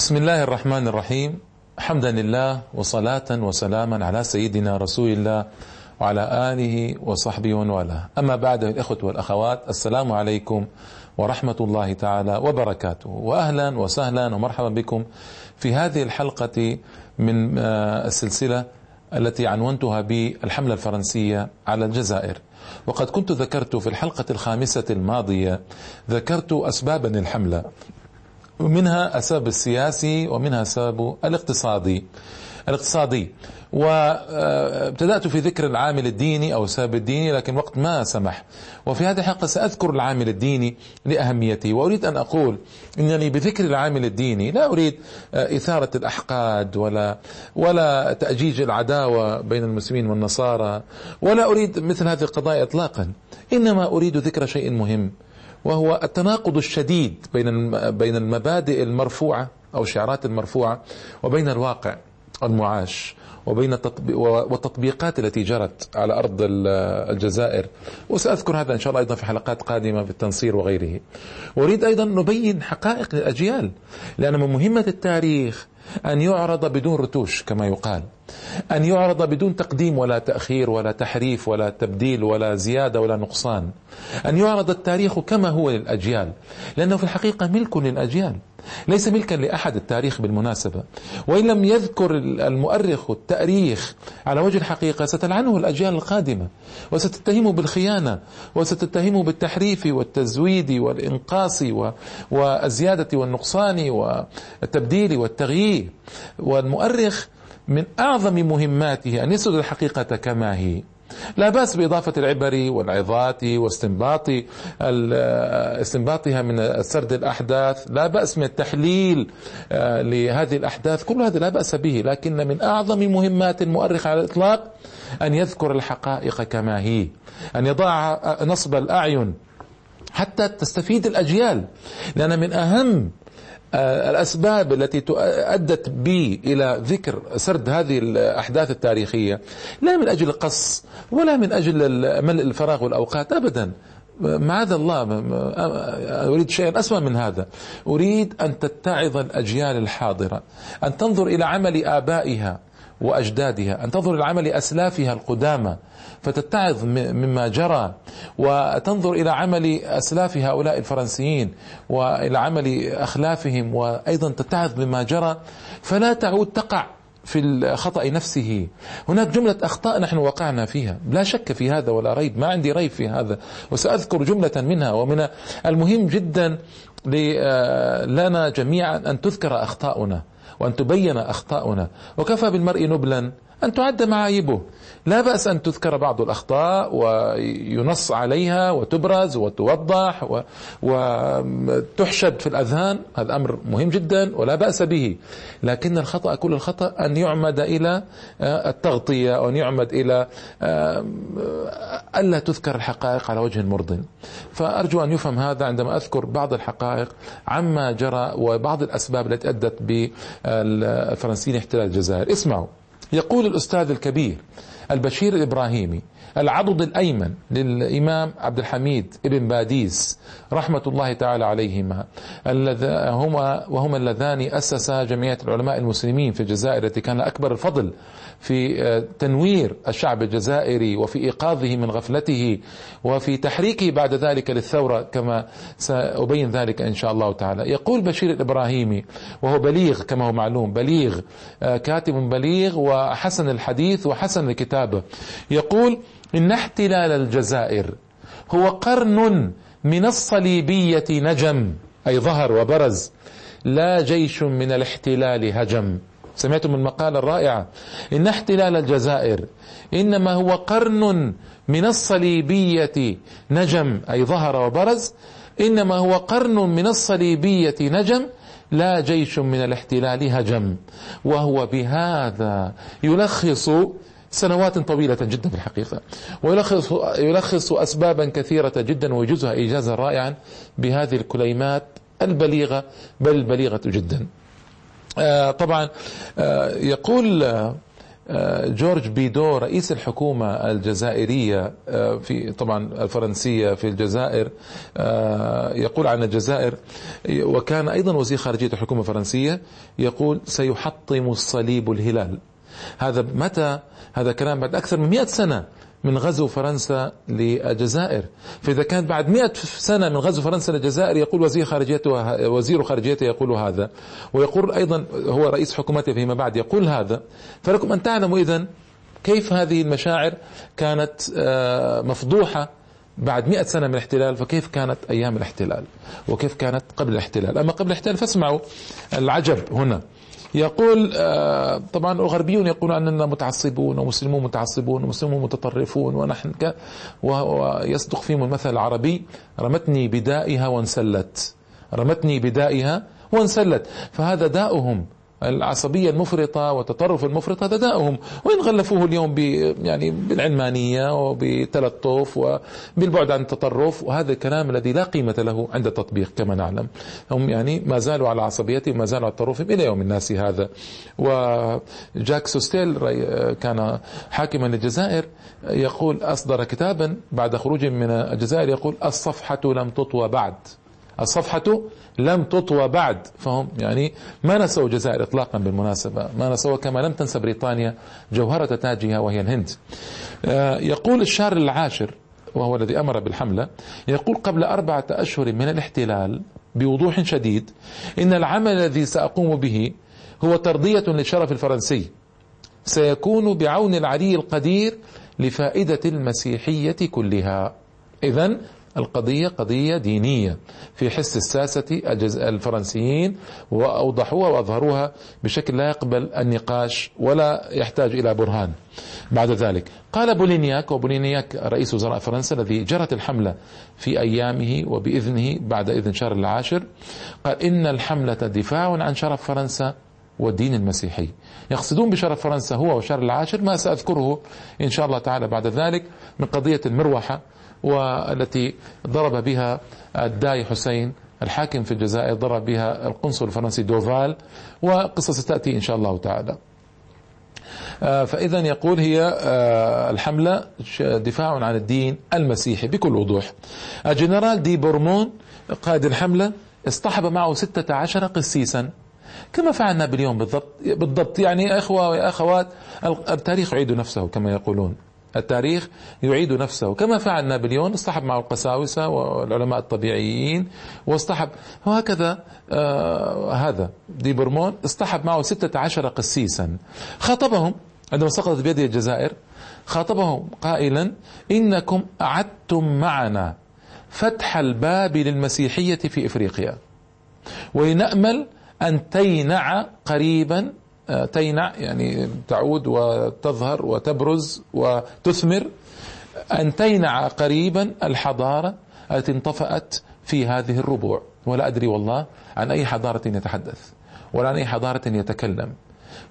بسم الله الرحمن الرحيم حمدا لله وصلاة وسلاما على سيدنا رسول الله وعلى آله وصحبه ومن والاه أما بعد الإخوة والأخوات السلام عليكم ورحمة الله تعالى وبركاته وأهلا وسهلا ومرحبا بكم في هذه الحلقة من السلسلة التي عنونتها بالحملة الفرنسية على الجزائر وقد كنت ذكرت في الحلقة الخامسة الماضية ذكرت أسبابا الحملة ومنها السبب السياسي ومنها السبب الاقتصادي. الاقتصادي. وابتدأت في ذكر العامل الديني أو السبب الديني لكن وقت ما سمح. وفي هذه الحلقة سأذكر العامل الديني لأهميته وأريد أن أقول أنني بذكر العامل الديني لا أريد إثارة الأحقاد ولا ولا تأجيج العداوة بين المسلمين والنصارى ولا أريد مثل هذه القضايا إطلاقا. إنما أريد ذكر شيء مهم. وهو التناقض الشديد بين بين المبادئ المرفوعة أو الشعارات المرفوعة وبين الواقع المعاش وبين والتطبيقات التي جرت على أرض الجزائر وسأذكر هذا إن شاء الله أيضا في حلقات قادمة في التنصير وغيره. أريد أيضا نبين حقائق للاجيال لأن من مهمة التاريخ أن يعرض بدون رتوش كما يقال. أن يعرض بدون تقديم ولا تأخير ولا تحريف ولا تبديل ولا زيادة ولا نقصان. أن يعرض التاريخ كما هو للأجيال لأنه في الحقيقة ملك للأجيال. ليس ملكا لأحد التاريخ بالمناسبة وإن لم يذكر المؤرخ التأريخ على وجه الحقيقة ستلعنه الأجيال القادمة وستتهمه بالخيانة وستتهمه بالتحريف والتزويد والإنقاص والزيادة والنقصان والتبديل والتغيير والمؤرخ من أعظم مهماته أن يسرد الحقيقة كما هي. لا بأس بإضافة العبر والعظات واستنباط استنباطها من سرد الأحداث. لا بأس من التحليل لهذه الأحداث. كل هذا لا بأس به لكن من أعظم مهمات المؤرخ على الإطلاق أن يذكر الحقائق كما هي أن يضع نصب الأعين حتى تستفيد الأجيال. لأن من أهم الأسباب التي أدت بي إلى ذكر سرد هذه الأحداث التاريخية لا من أجل القص ولا من أجل ملء الفراغ والأوقات أبدا. معاذ الله أريد شيئا أسمى من هذا. أريد أن تتعظ الأجيال الحاضرة أن تنظر إلى عمل آبائها. وأجدادها، أن تنظر إلى عمل أسلافها القدامى فتتعظ مما جرى وتنظر إلى عمل أسلاف هؤلاء الفرنسيين وإلى عمل أخلافهم وأيضا تتعظ مما جرى. فلا تعود تقع في الخطأ نفسه. هناك جملة أخطاء نحن وقعنا فيها. لا شك في هذا ولا ريب. ما عندي ريب في هذا. وسأذكر جملة منها ومن المهم جدا لنا جميعا أن تذكر أخطاؤنا. وأن تبين أخطاؤنا. وكفى بالمرء نبلا أن تعد معايبه. لا بأس أن تذكر بعض الأخطاء وينص عليها وتبرز وتوضح وتحشد في الأذهان. هذا أمر مهم جدا ولا بأس به. لكن الخطأ كل الخطأ أن يعمد إلى التغطية وأن يعمد إلى ألا تذكر الحقائق على وجه مرض فأرجو أن يفهم هذا عندما أذكر بعض الحقائق عما جرى وبعض الأسباب التي أدت بالفرنسيين احتلال الجزائر. اسمعوا. يقول الأستاذ الكبير البشير الإبراهيمي. العضد الأيمن للإمام عبد الحميد ابن باديس رحمة الله تعالى عليهما هما وهما اللذان أسسا جمعية العلماء المسلمين في الجزائر التي كان أكبر الفضل في تنوير الشعب الجزائري وفي إيقاظه من غفلته وفي تحريكه بعد ذلك للثورة كما سأبين ذلك إن شاء الله تعالى. يقول بشير الإبراهيمي وهو بليغ كما هو معلوم بليغ كاتب بليغ وحسن الحديث وحسن الكتابة يقول إن احتلال الجزائر هو قرن من الصليبية نجم أي ظهر وبرز لا جيش من الاحتلال هجم. سمعتم المقالة الرائعة. إن احتلال الجزائر إنما هو قرن من الصليبية نجم أي ظهر وبرز. إنما هو قرن من الصليبية نجم لا جيش من الاحتلال هجم. وهو بهذا يلخص سنوات طويلة جدا في الحقيقة. ويلخص يلخص أسبابا كثيرة جدا ويجوزها إيجازا رائعا بهذه الكليمات البليغة بل البليغة جدا. آه طبعا آه يقول آه، جورج بيدو رئيس الحكومة الجزائرية في طبعا الفرنسية في الجزائر يقول عن الجزائر وكان أيضا وزير خارجية الحكومة الفرنسية يقول سيحطم الصليب الهلال. هذا متى هذا كلام بعد أكثر من مئة سنة من غزو فرنسا للجزائر. فإذا كان بعد مئة سنة من غزو فرنسا للجزائر يقول وزير خارجيته وزير خارجيته يقول هذا. ويقول أيضا هو رئيس حكومته فيما بعد يقول هذا. فلكم أن تعلموا إذن كيف هذه المشاعر كانت آه، مفضوحة بعد مئة سنة من الاحتلال فكيف كانت أيام الاحتلال؟ وكيف كانت قبل الاحتلال؟ أما قبل الاحتلال فاسمعوا العجب هنا. يقول آه، طبعا الغربيون يقولون أننا متعصبون ومسلمون متعصبون ومسلمون متطرفون ونحن ك ويصدق فيهم المثل العربي رمتني بدائها وانسلت. رمتني بدائها وانسلت. فهذا داؤهم العصبية المفرطة والتطرف المفرط هذا داؤهم وإن غلفوه اليوم ب يعني بالعلمانية وبالتلطف وبالبعد عن التطرف وهذا الكلام الذي لا قيمة له عند التطبيق كما نعلم. هم يعني ما زالوا على عصبيتهم ما زالوا على تطرفهم إلى يوم الناس هذا. وجاك سوستيل كان حاكما للجزائر يقول أصدر كتابا بعد خروجه من الجزائر يقول الصفحة لم تطوى بعد. الصفحة لم تطوى بعد. فهم؟ يعني ما نسوا الجزائر اطلاقا بالمناسبة. ما نسوا كما لم تنسى بريطانيا جوهرة تاجها وهي الهند. آه، يقول الشهر العاشر وهو الذي أمر بالحملة يقول قبل أربعة أشهر من الاحتلال بوضوح شديد إن العمل الذي سأقوم به هو ترضية للشرف الفرنسي. سيكون بعون العلي القدير لفائدة المسيحية كلها. اذا القضية قضية دينية في حس الساسة الفرنسيين وأوضحوها وأظهروها بشكل لا يقبل النقاش ولا يحتاج إلى برهان. بعد ذلك قال بولينياك وبولينياك رئيس وزراء فرنسا الذي جرت الحملة في أيامه وبإذنه بعد إذن شهر العاشر قال إن الحملة دفاع عن شرف فرنسا والدين المسيحي. يقصدون بشرف فرنسا هو وشهر العاشر ما سأذكره إن شاء الله تعالى بعد ذلك من قضية المروحة والتي ضرب بها الداعي حسين الحاكم في الجزائر ضرب بها القنصل الفرنسي دوفال وقصة ستأتي إن شاء الله تعالى. آه، فإذا يقول هي آه، الحملة دفاع عن الدين المسيحي بكل وضوح. الجنرال دي بورمون قائد الحملة اصطحب معه ستة عشر قسيسا. كما فعل نابليون بالضبط بالضبط. يعني إخوة واخوات التاريخ يعيد نفسه كما يقولون. التاريخ يعيد نفسه. كما فعل نابليون اصطحب معه القساوسة والعلماء الطبيعيين واصطحب وهكذا آه هذا دي برمون اصطحب معه ستة عشر قسيسا. خاطبهم عندما سقطت بيده الجزائر خاطبهم قائلا إنكم أعدتم معنا فتح الباب للمسيحية في إفريقيا. ولنأمل أن تينع قريبا تينع يعني تعود وتظهر وتبرز وتثمر. أن تينع قريبا الحضارة التي انطفأت في هذه الربوع. ولا أدري والله عن أي حضارة يتحدث ولا عن أي حضارة يتكلم.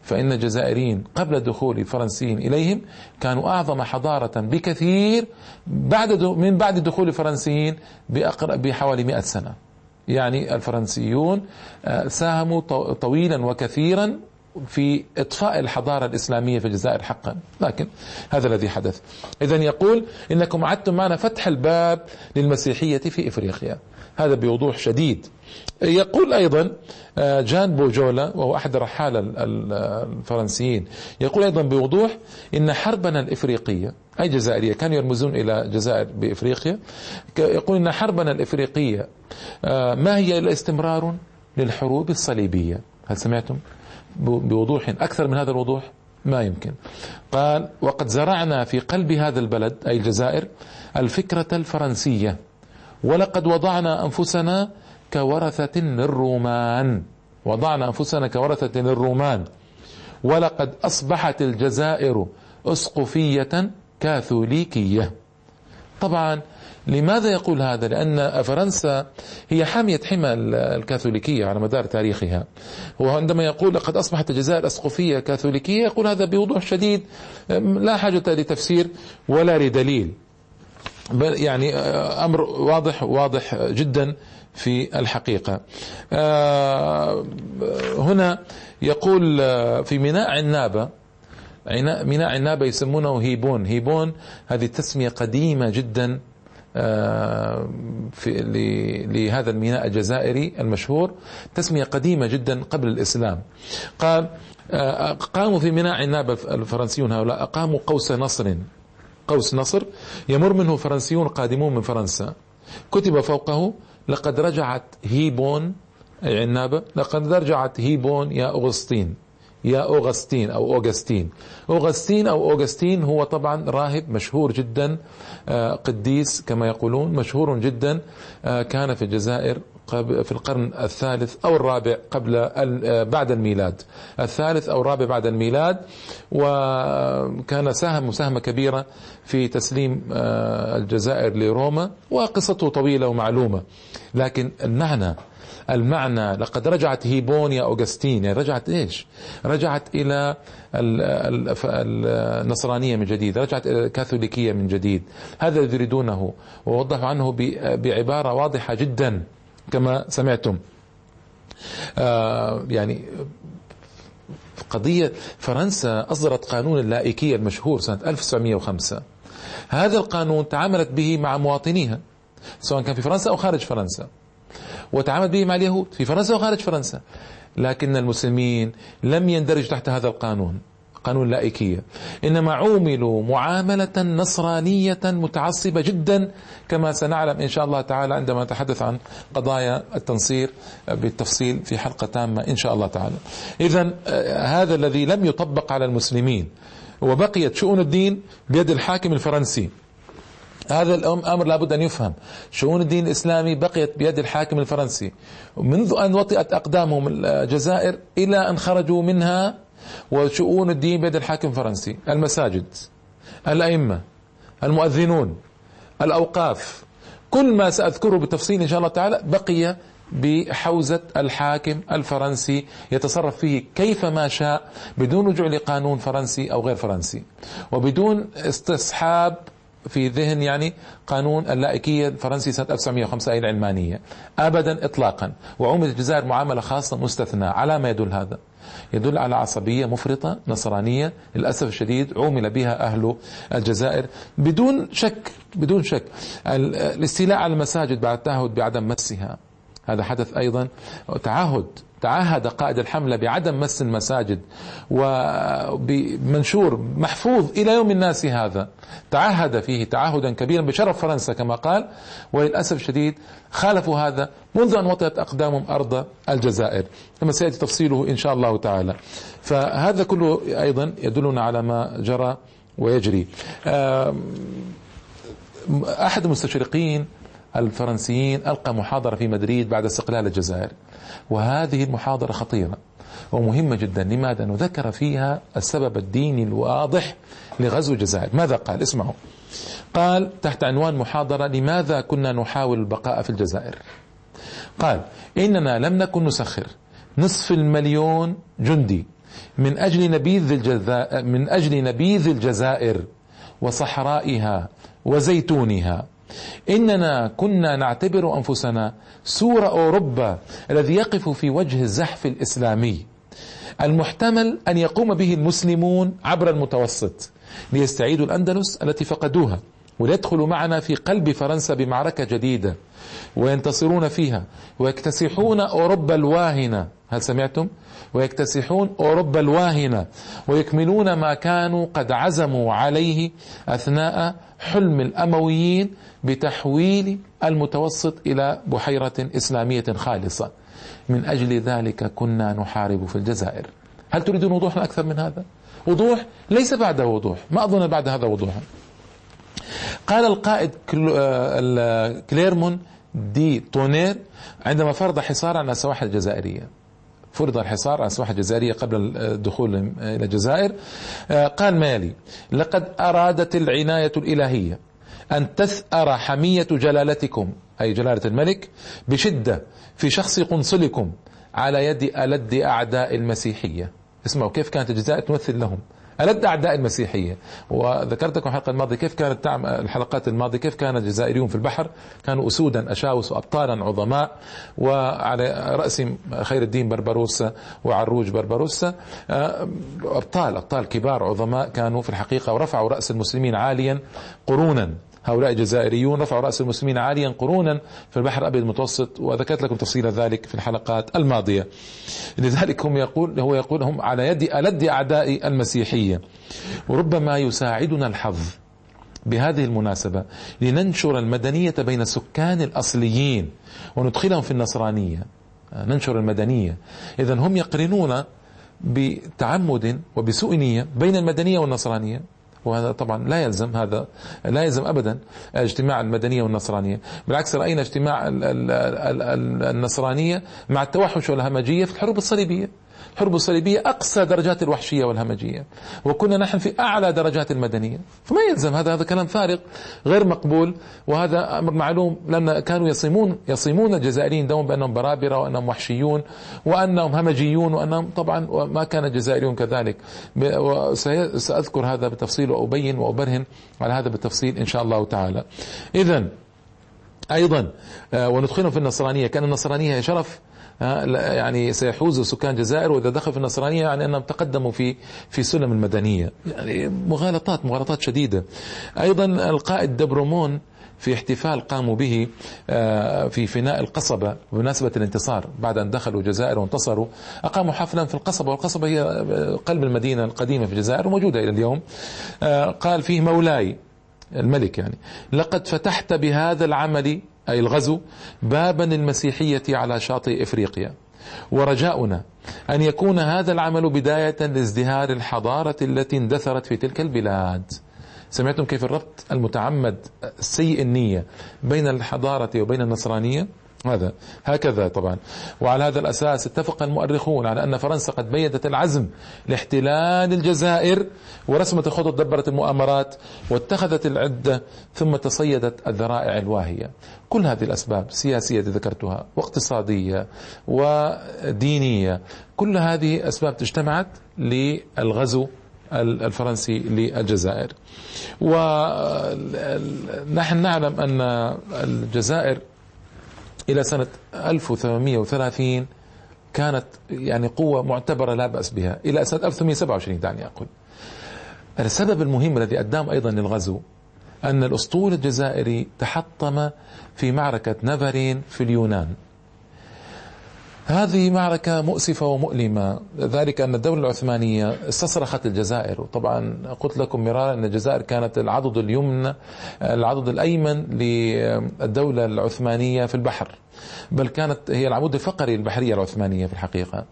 فإن الجزائريين قبل دخول الفرنسيين إليهم كانوا أعظم حضارة بكثير بعد من بعد دخول الفرنسيين بحوالي مئة سنة. يعني الفرنسيون آه، ساهموا طويلا وكثيرا في إطفاء الحضارة الإسلامية في الجزائر حقا، لكن هذا الذي حدث. اذا يقول إنكم اعدتم معنا فتح الباب للمسيحية في إفريقيا. هذا بوضوح شديد. يقول أيضا آه، جان بوجولا وهو أحد الرحاله الفرنسيين يقول أيضا بوضوح إن حربنا الإفريقية أي جزائرية كانوا يرمزون إلى جزائر بإفريقيا يقول إن حربنا الإفريقية آه، ما هي إلا استمرار للحروب الصليبية هل سمعتم؟ بوضوح أكثر من هذا الوضوح ما يمكن. قال وقد زرعنا في قلب هذا البلد أي الجزائر الفكرة الفرنسية ولقد وضعنا أنفسنا كورثة للرومان وضعنا أنفسنا كورثة للرومان ولقد أصبحت الجزائر أسقفية كاثوليكية. طبعا لماذا يقول هذا؟ لأن فرنسا هي حامية حمى الكاثوليكية على مدار تاريخها. وعندما يقول لقد أصبحت الجزائر أسقفية كاثوليكية يقول هذا بوضوح شديد لا حاجة لتفسير ولا لدليل. بل يعني آه، أمر واضح واضح جدا في الحقيقة. آه، هنا يقول آه، في ميناء عنابة ميناء عنابة يسمونه هيبون. هيبون هذه تسمية قديمة جدا في لهذا الميناء الجزائري المشهور تسمية قديمة جدا قبل الإسلام. قال آه، قاموا في ميناء عنابة الفرنسيون هؤلاء أقاموا قوس نصر. قوس نصر يمر منه فرنسيون قادمون من فرنسا. كتب فوقه لقد رجعت هيبون أي عنابة لقد رجعت هيبون يا أغسطين. يا أوغسطين أو أوغستين. أوغسطين أو أوغستين هو طبعا راهب مشهور جدا آه، قديس كما يقولون مشهور جدا آه، كان في الجزائر في القرن الثالث أو الرابع قبل آه، بعد الميلاد. الثالث أو الرابع بعد الميلاد وكان ساهم مساهمة كبيرة في تسليم الجزائر لروما وقصته طويلة ومعلومة. لكن المعنى المعنى لقد رجعت هيبون يا أوغستين يعني رجعت إيش؟ رجعت إلى النصرانية من جديد رجعت إلى الكاثوليكية من جديد. هذا الذي يريدونه ووضحوا عنه بعبارة واضحة جدا كما سمعتم. آه يعني قضية فرنسا أصدرت قانون اللائكية المشهور سنة 1905 هذا القانون تعاملت به مع مواطنيها سواء كان في فرنسا أو خارج فرنسا. وتعامل به مع اليهود في فرنسا وخارج فرنسا. لكن المسلمين لم يندرج تحت هذا القانون قانون اللائكية إنما عوملوا معاملة نصرانية متعصبة جدا كما سنعلم إن شاء الله تعالى عندما نتحدث عن قضايا التنصير بالتفصيل في حلقة تامة إن شاء الله تعالى. إذا آه، هذا الذي لم يطبق على المسلمين وبقيت شؤون الدين بيد الحاكم الفرنسي. هذا الأمر لابد أن يفهم. شؤون الدين الإسلامي بقيت بيد الحاكم الفرنسي. منذ أن وطئت أقدامهم الجزائر إلى أن خرجوا منها وشؤون الدين بيد الحاكم الفرنسي. المساجد الأئمة المؤذنون الأوقاف. كل ما سأذكره بالتفصيل إن شاء الله تعالى بقي بحوزة الحاكم الفرنسي يتصرف فيه كيفما شاء بدون رجوع لقانون فرنسي أو غير فرنسي. وبدون استصحاب في ذهن يعني قانون اللائكية الفرنسي سنة 1905 أي العلمانية أبدا إطلاقا. وعومة الجزائر معاملة خاصة مستثنى على ما يدل هذا؟ يدل على عصبية مفرطة نصرانية للأسف الشديد عومل بها أهل الجزائر. بدون شك بدون شك الاستيلاء على المساجد بعد التعهد بعدم مسها. هذا حدث أيضا. تعهد تعهد قائد الحملة بعدم مس المساجد وبمنشور محفوظ إلى يوم الناس هذا. تعهد فيه تعهدا كبيرا بشرف فرنسا كما قال وللأسف الشديد خالفوا هذا منذ أن وطئت أقدامهم أرض الجزائر. كما سيأتي تفصيله إن شاء الله تعالى. فهذا كله أيضا يدلنا على ما جرى ويجري. أحد المستشرقين الفرنسيين ألقى محاضرة في مدريد بعد استقلال الجزائر. وهذه المحاضرة خطيرة ومهمة جدا لماذا؟ أنه ذكر فيها السبب الديني الواضح لغزو الجزائر. ماذا قال؟ اسمعوا. قال تحت عنوان محاضرة لماذا كنا نحاول البقاء في الجزائر؟ قال إننا لم نكن نسخر. نصف المليون جندي من أجل نبيذ الجزائر من أجل نبيذ الجزائر وصحرائها وزيتونها. إننا كنا نعتبر أنفسنا سور أوروبا الذي يقف في وجه الزحف الإسلامي. المحتمل أن يقوم به المسلمون عبر المتوسط ليستعيدوا الأندلس التي فقدوها. وليدخلوا معنا في قلب فرنسا بمعركة جديدة وينتصرون فيها ويكتسحون أوروبا الواهنة. هل سمعتم؟ ويكتسحون أوروبا الواهنة ويكملون ما كانوا قد عزموا عليه أثناء حلم الأمويين بتحويل المتوسط إلى بحيرة إسلامية خالصة. من أجل ذلك كنا نحارب في الجزائر. هل تريدون وضوحا أكثر من هذا؟ وضوح ليس بعده وضوح. ما أظن بعد هذا وضوحا. قال القائد آه، كليرمون دي تونير عندما فرض حصار على السواحل الجزائرية. فرض الحصار على السواحل الجزائرية قبل الدخول إلى الجزائر. آه، قال مالي لقد أرادت العناية الإلهية أن تثأر حمية جلالتكم أي جلالة الملك بشدة في شخص قنصلكم على يد ألد أعداء المسيحية. اسمعوا كيف كانت الجزائر تمثل لهم. ألد أعداء المسيحية. وذكرت لكم الحلقة الماضية كيف كانت الحلقات الماضية كيف كان الجزائريون في البحر؟ كانوا أسودا أشاوس وأبطالا عظماء. وعلى رأسهم خير الدين بربروسا وعروج بربروسا آه، أبطال أبطال كبار عظماء كانوا في الحقيقة ورفعوا رأس المسلمين عاليا قرونا. هؤلاء الجزائريون رفعوا رأس المسلمين عاليا قرونا في البحر الأبيض المتوسط وذكرت لكم تفصيل ذلك في الحلقات الماضية. لذلك هم يقول هو يقول هم على يد ألد أعداء المسيحية. وربما يساعدنا الحظ بهذه المناسبة لننشر المدنية بين السكان الأصليين وندخلهم في النصرانية. ننشر المدنية. إذا هم يقرنون بتعمد وبسوء نية بين المدنية والنصرانية. وهذا طبعا لا يلزم هذا لا يلزم ابدا اجتماع المدنية والنصرانية. بالعكس رأينا اجتماع النصرانية مع التوحش والهمجية في الحروب الصليبية. الحرب الصليبية أقصى درجات الوحشية والهمجية. وكنا نحن في أعلى درجات المدنية. فما يلزم هذا هذا كلام فارغ غير مقبول وهذا أمر معلوم. لأن كانوا يصيمون يصيمون الجزائريين دوما بأنهم برابرة وأنهم وحشيون وأنهم همجيون وأنهم طبعا ما كان الجزائريون كذلك. سأذكر هذا بالتفصيل وأبين وأبرهن على هذا بالتفصيل إن شاء الله تعالى. إذا أيضا آه، وندخلهم في النصرانية. كأن النصرانية هي شرف يعني سيحوز سكان الجزائر وإذا دخل في النصرانية يعني أنهم تقدموا في في سلم المدنية. يعني مغالطات مغالطات شديدة. أيضا القائد دبرومون في احتفال قاموا به آه، في فناء القصبة بمناسبة الانتصار. بعد أن دخلوا الجزائر وانتصروا أقاموا حفلا في القصبة والقصبة هي قلب المدينة القديمة في الجزائر وموجودة إلى اليوم. آه، قال فيه مولاي الملك يعني لقد فتحت بهذا العمل أي الغزو بابا للمسيحية على شاطئ إفريقيا. ورجاؤنا أن يكون هذا العمل بداية لازدهار الحضارة التي اندثرت في تلك البلاد. سمعتم كيف الربط المتعمد سيء النية بين الحضارة وبين النصرانية؟ هذا. هكذا طبعا. وعلى هذا الأساس اتفق المؤرخون على أن فرنسا قد بيدت العزم لاحتلال الجزائر ورسمت الخطط دبرت المؤامرات واتخذت العدة ثم تصيدت الذرائع الواهية. كل هذه الأسباب سياسية ذكرتها واقتصادية ودينية كل هذه أسباب اجتمعت للغزو الفرنسي للجزائر. ونحن نعلم أن الجزائر إلى سنة 1830 كانت يعني قوة معتبرة لا بأس بها. إلى سنة 1827 دعني أقول. السبب المهم الذي أدام أيضا للغزو أن الأسطول الجزائري تحطم في معركة نافرين في اليونان. هذه معركة مؤسفة ومؤلمة. ذلك أن الدولة العثمانية استصرخت الجزائر. وطبعا قلت لكم مرارا أن الجزائر كانت العضد اليمنى العضد الأيمن للدولة العثمانية في البحر. بل كانت هي العمود الفقري للبحرية العثمانية في الحقيقة.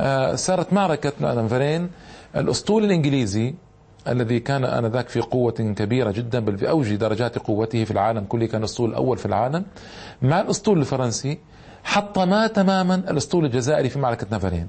آه، صارت معركة نانفرين الأسطول الإنجليزي الذي كان آنذاك في قوة كبيرة جدا بل في أوج درجات قوته في العالم كله كان الأسطول الأول في العالم مع الأسطول الفرنسي. حطما تماما الأسطول الجزائري في معركة نافرين.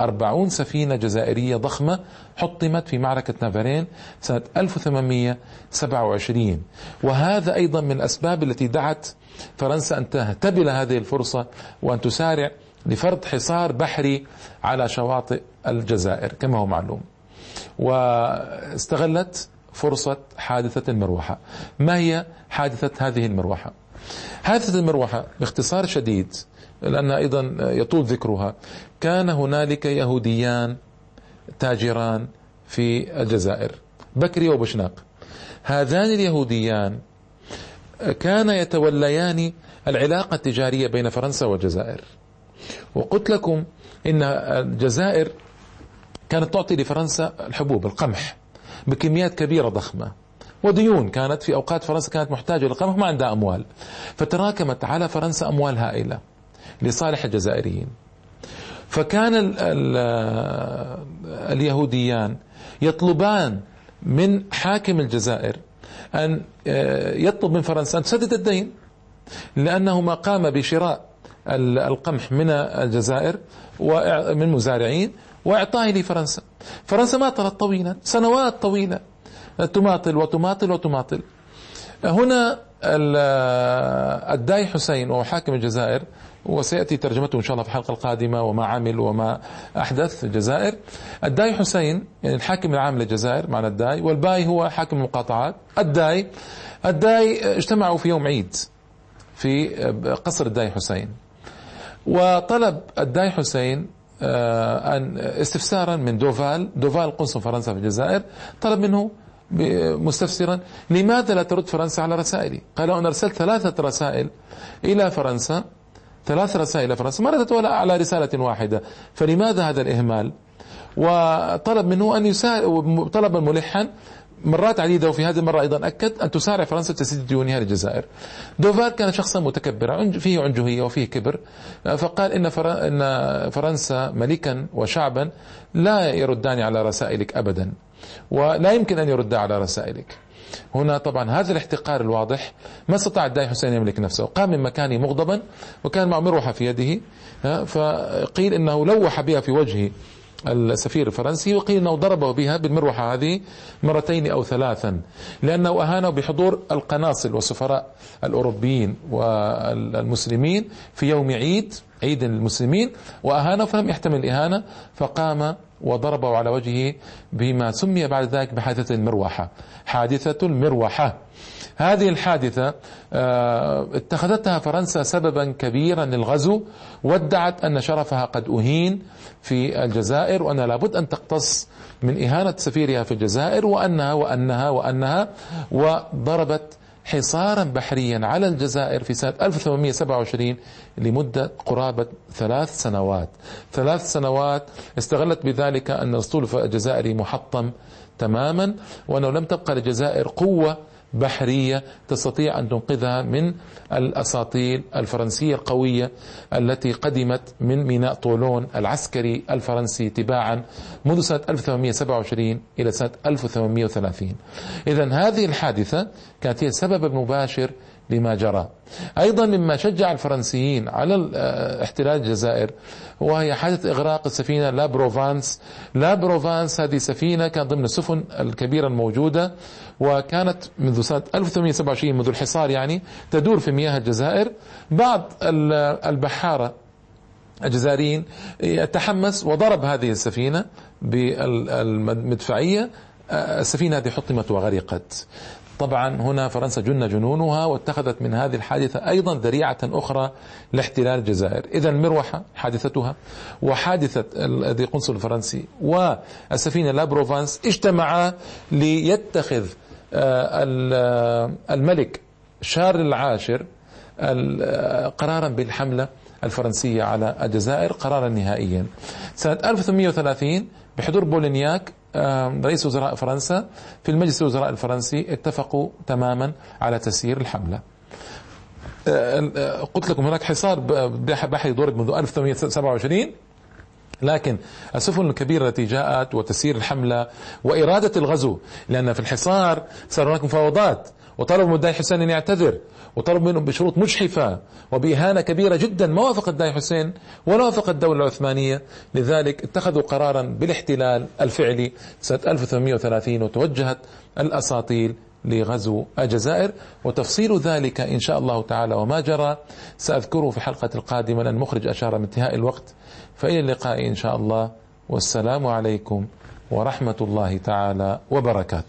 أربعون سفينة جزائرية ضخمة حطمت في معركة نافرين سنة 1827 وهذا أيضا من الأسباب التي دعت فرنسا أن تهتبل هذه الفرصة وأن تسارع لفرض حصار بحري على شواطئ الجزائر كما هو معلوم. واستغلت فرصة حادثة المروحة. ما هي حادثة هذه المروحة؟ حادثة المروحة باختصار شديد لأنها أيضا يطول ذكرها. كان هنالك يهوديان تاجران في الجزائر بكري وبشناق هذان اليهوديان كان يتوليان العلاقة التجارية بين فرنسا والجزائر. وقلت لكم إن الجزائر كانت تعطي لفرنسا الحبوب القمح بكميات كبيرة ضخمة. وديون كانت في أوقات فرنسا كانت محتاجة للقمح ما عندها أموال. فتراكمت على فرنسا أموال هائلة لصالح الجزائريين. فكان ال ال اليهوديان يطلبان من حاكم الجزائر أن آه، يطلب من فرنسا أن تسدد الدين لأنه ما قام بشراء القمح من الجزائر ومن مزارعين وإعطائه لفرنسا. فرنسا ما طلت طويلا سنوات طويلة. تماطل وتماطل وتماطل. هنا الداي حسين وهو حاكم الجزائر وسيأتي ترجمته إن شاء الله في الحلقة القادمة وما عمل وما أحدث في الجزائر. الداي حسين يعني الحاكم العام للجزائر معنى الداي والباي هو حاكم المقاطعات. الداي الداي اجتمعوا في يوم عيد في قصر الداي حسين. وطلب الداي حسين آه، أن استفسارا من دوفال دوفال قنصل فرنسا في الجزائر طلب منه مستفسرا لماذا لا ترد فرنسا على رسائلي؟ قال أنا أرسلت ثلاثة رسائل إلى فرنسا ثلاث رسائل إلى فرنسا ما ردت ولا على رسالة واحدة. فلماذا هذا الإهمال؟ وطلب منه أن يساعد طلبا ملحا مرات عديدة وفي هذه المرة أيضا أكد أن تسارع فرنسا تسديد ديونها للجزائر. دوفال كان شخصا متكبرا فيه عنجهية وفيه كبر. فقال إن إن فرنسا ملكا وشعبا لا يردان على رسائلك أبدا. ولا يمكن أن يرد على رسائلك. هنا طبعا هذا الاحتقار الواضح. ما استطاع الداعي حسين يملك نفسه. قام من مكانه مغضبا وكان مع مروحة في يده فقيل إنه لوح بها في وجه السفير الفرنسي وقيل إنه ضربه بها بالمروحة هذه مرتين أو ثلاثا لأنه أهانه بحضور القناصل والسفراء الأوروبيين والمسلمين في يوم عيد عيد المسلمين وأهانه فلم يحتمل الإهانة فقام وضربه على وجهه بما سمي بعد ذلك بحادثة المروحة حادثة المروحة هذه الحادثة آه، اتخذتها فرنسا سببا كبيرا للغزو وادعت أن شرفها قد أهين في الجزائر وأن لابد أن تقتص من إهانة سفيرها في الجزائر وأنها وأنها وأنها وضربت حصارا بحريا على الجزائر في سنة 1827 لمدة قرابة ثلاث سنوات. ثلاث سنوات استغلت بذلك أن الأسطول الجزائري محطم تماما وأنه لم تبقى للجزائر قوة بحرية تستطيع أن تنقذها من الأساطيل الفرنسية القوية التي قدمت من ميناء طولون العسكري الفرنسي تباعا منذ سنة 1827 إلى سنة 1830 إذا هذه الحادثة كانت هي السبب المباشر لما جرى. أيضا مما شجع الفرنسيين على احتلال الجزائر وهي حادث إغراق السفينة لا بروفانس. لا بروفانس هذه سفينة كانت ضمن السفن الكبيرة الموجودة وكانت منذ سنة 1827 منذ الحصار يعني تدور في مياه الجزائر. بعض البحارة الجزائريين تحمس وضرب هذه السفينة بالمدفعية. السفينة هذه حطمت وغرقت. طبعا هنا فرنسا جن جنونها واتخذت من هذه الحادثة أيضا ذريعة أخرى لاحتلال الجزائر. إذا المروحة حادثتها وحادثة الذي قنصل الفرنسي والسفينة لا بروفانس اجتمعا ليتخذ آه، آه، الملك شارل العاشر آه، قرارا بالحملة الفرنسية على الجزائر قرارا نهائيا. سنة 1830 بحضور بولينياك رئيس وزراء فرنسا في المجلس الوزراء الفرنسي اتفقوا تماما على تسيير الحملة. قلت لكم هناك حصار بحري ضرب منذ 1827 لكن السفن الكبيرة التي جاءت وتسيير الحملة وإرادة الغزو لأن في الحصار صار هناك مفاوضات وطلبوا من الداعي حسين أن يعتذر. وطلب منهم بشروط مجحفة وبإهانة كبيرة جدا. ما وافق الداعي حسين ولا وافق الدولة العثمانية. لذلك اتخذوا قرارا بالاحتلال الفعلي سنة 1830 وتوجهت الأساطيل لغزو الجزائر. وتفصيل ذلك إن شاء الله تعالى وما جرى سأذكره في الحلقة القادمة لأن المخرج أشار من انتهاء الوقت. فإلى اللقاء إن شاء الله. والسلام عليكم ورحمة الله تعالى وبركاته.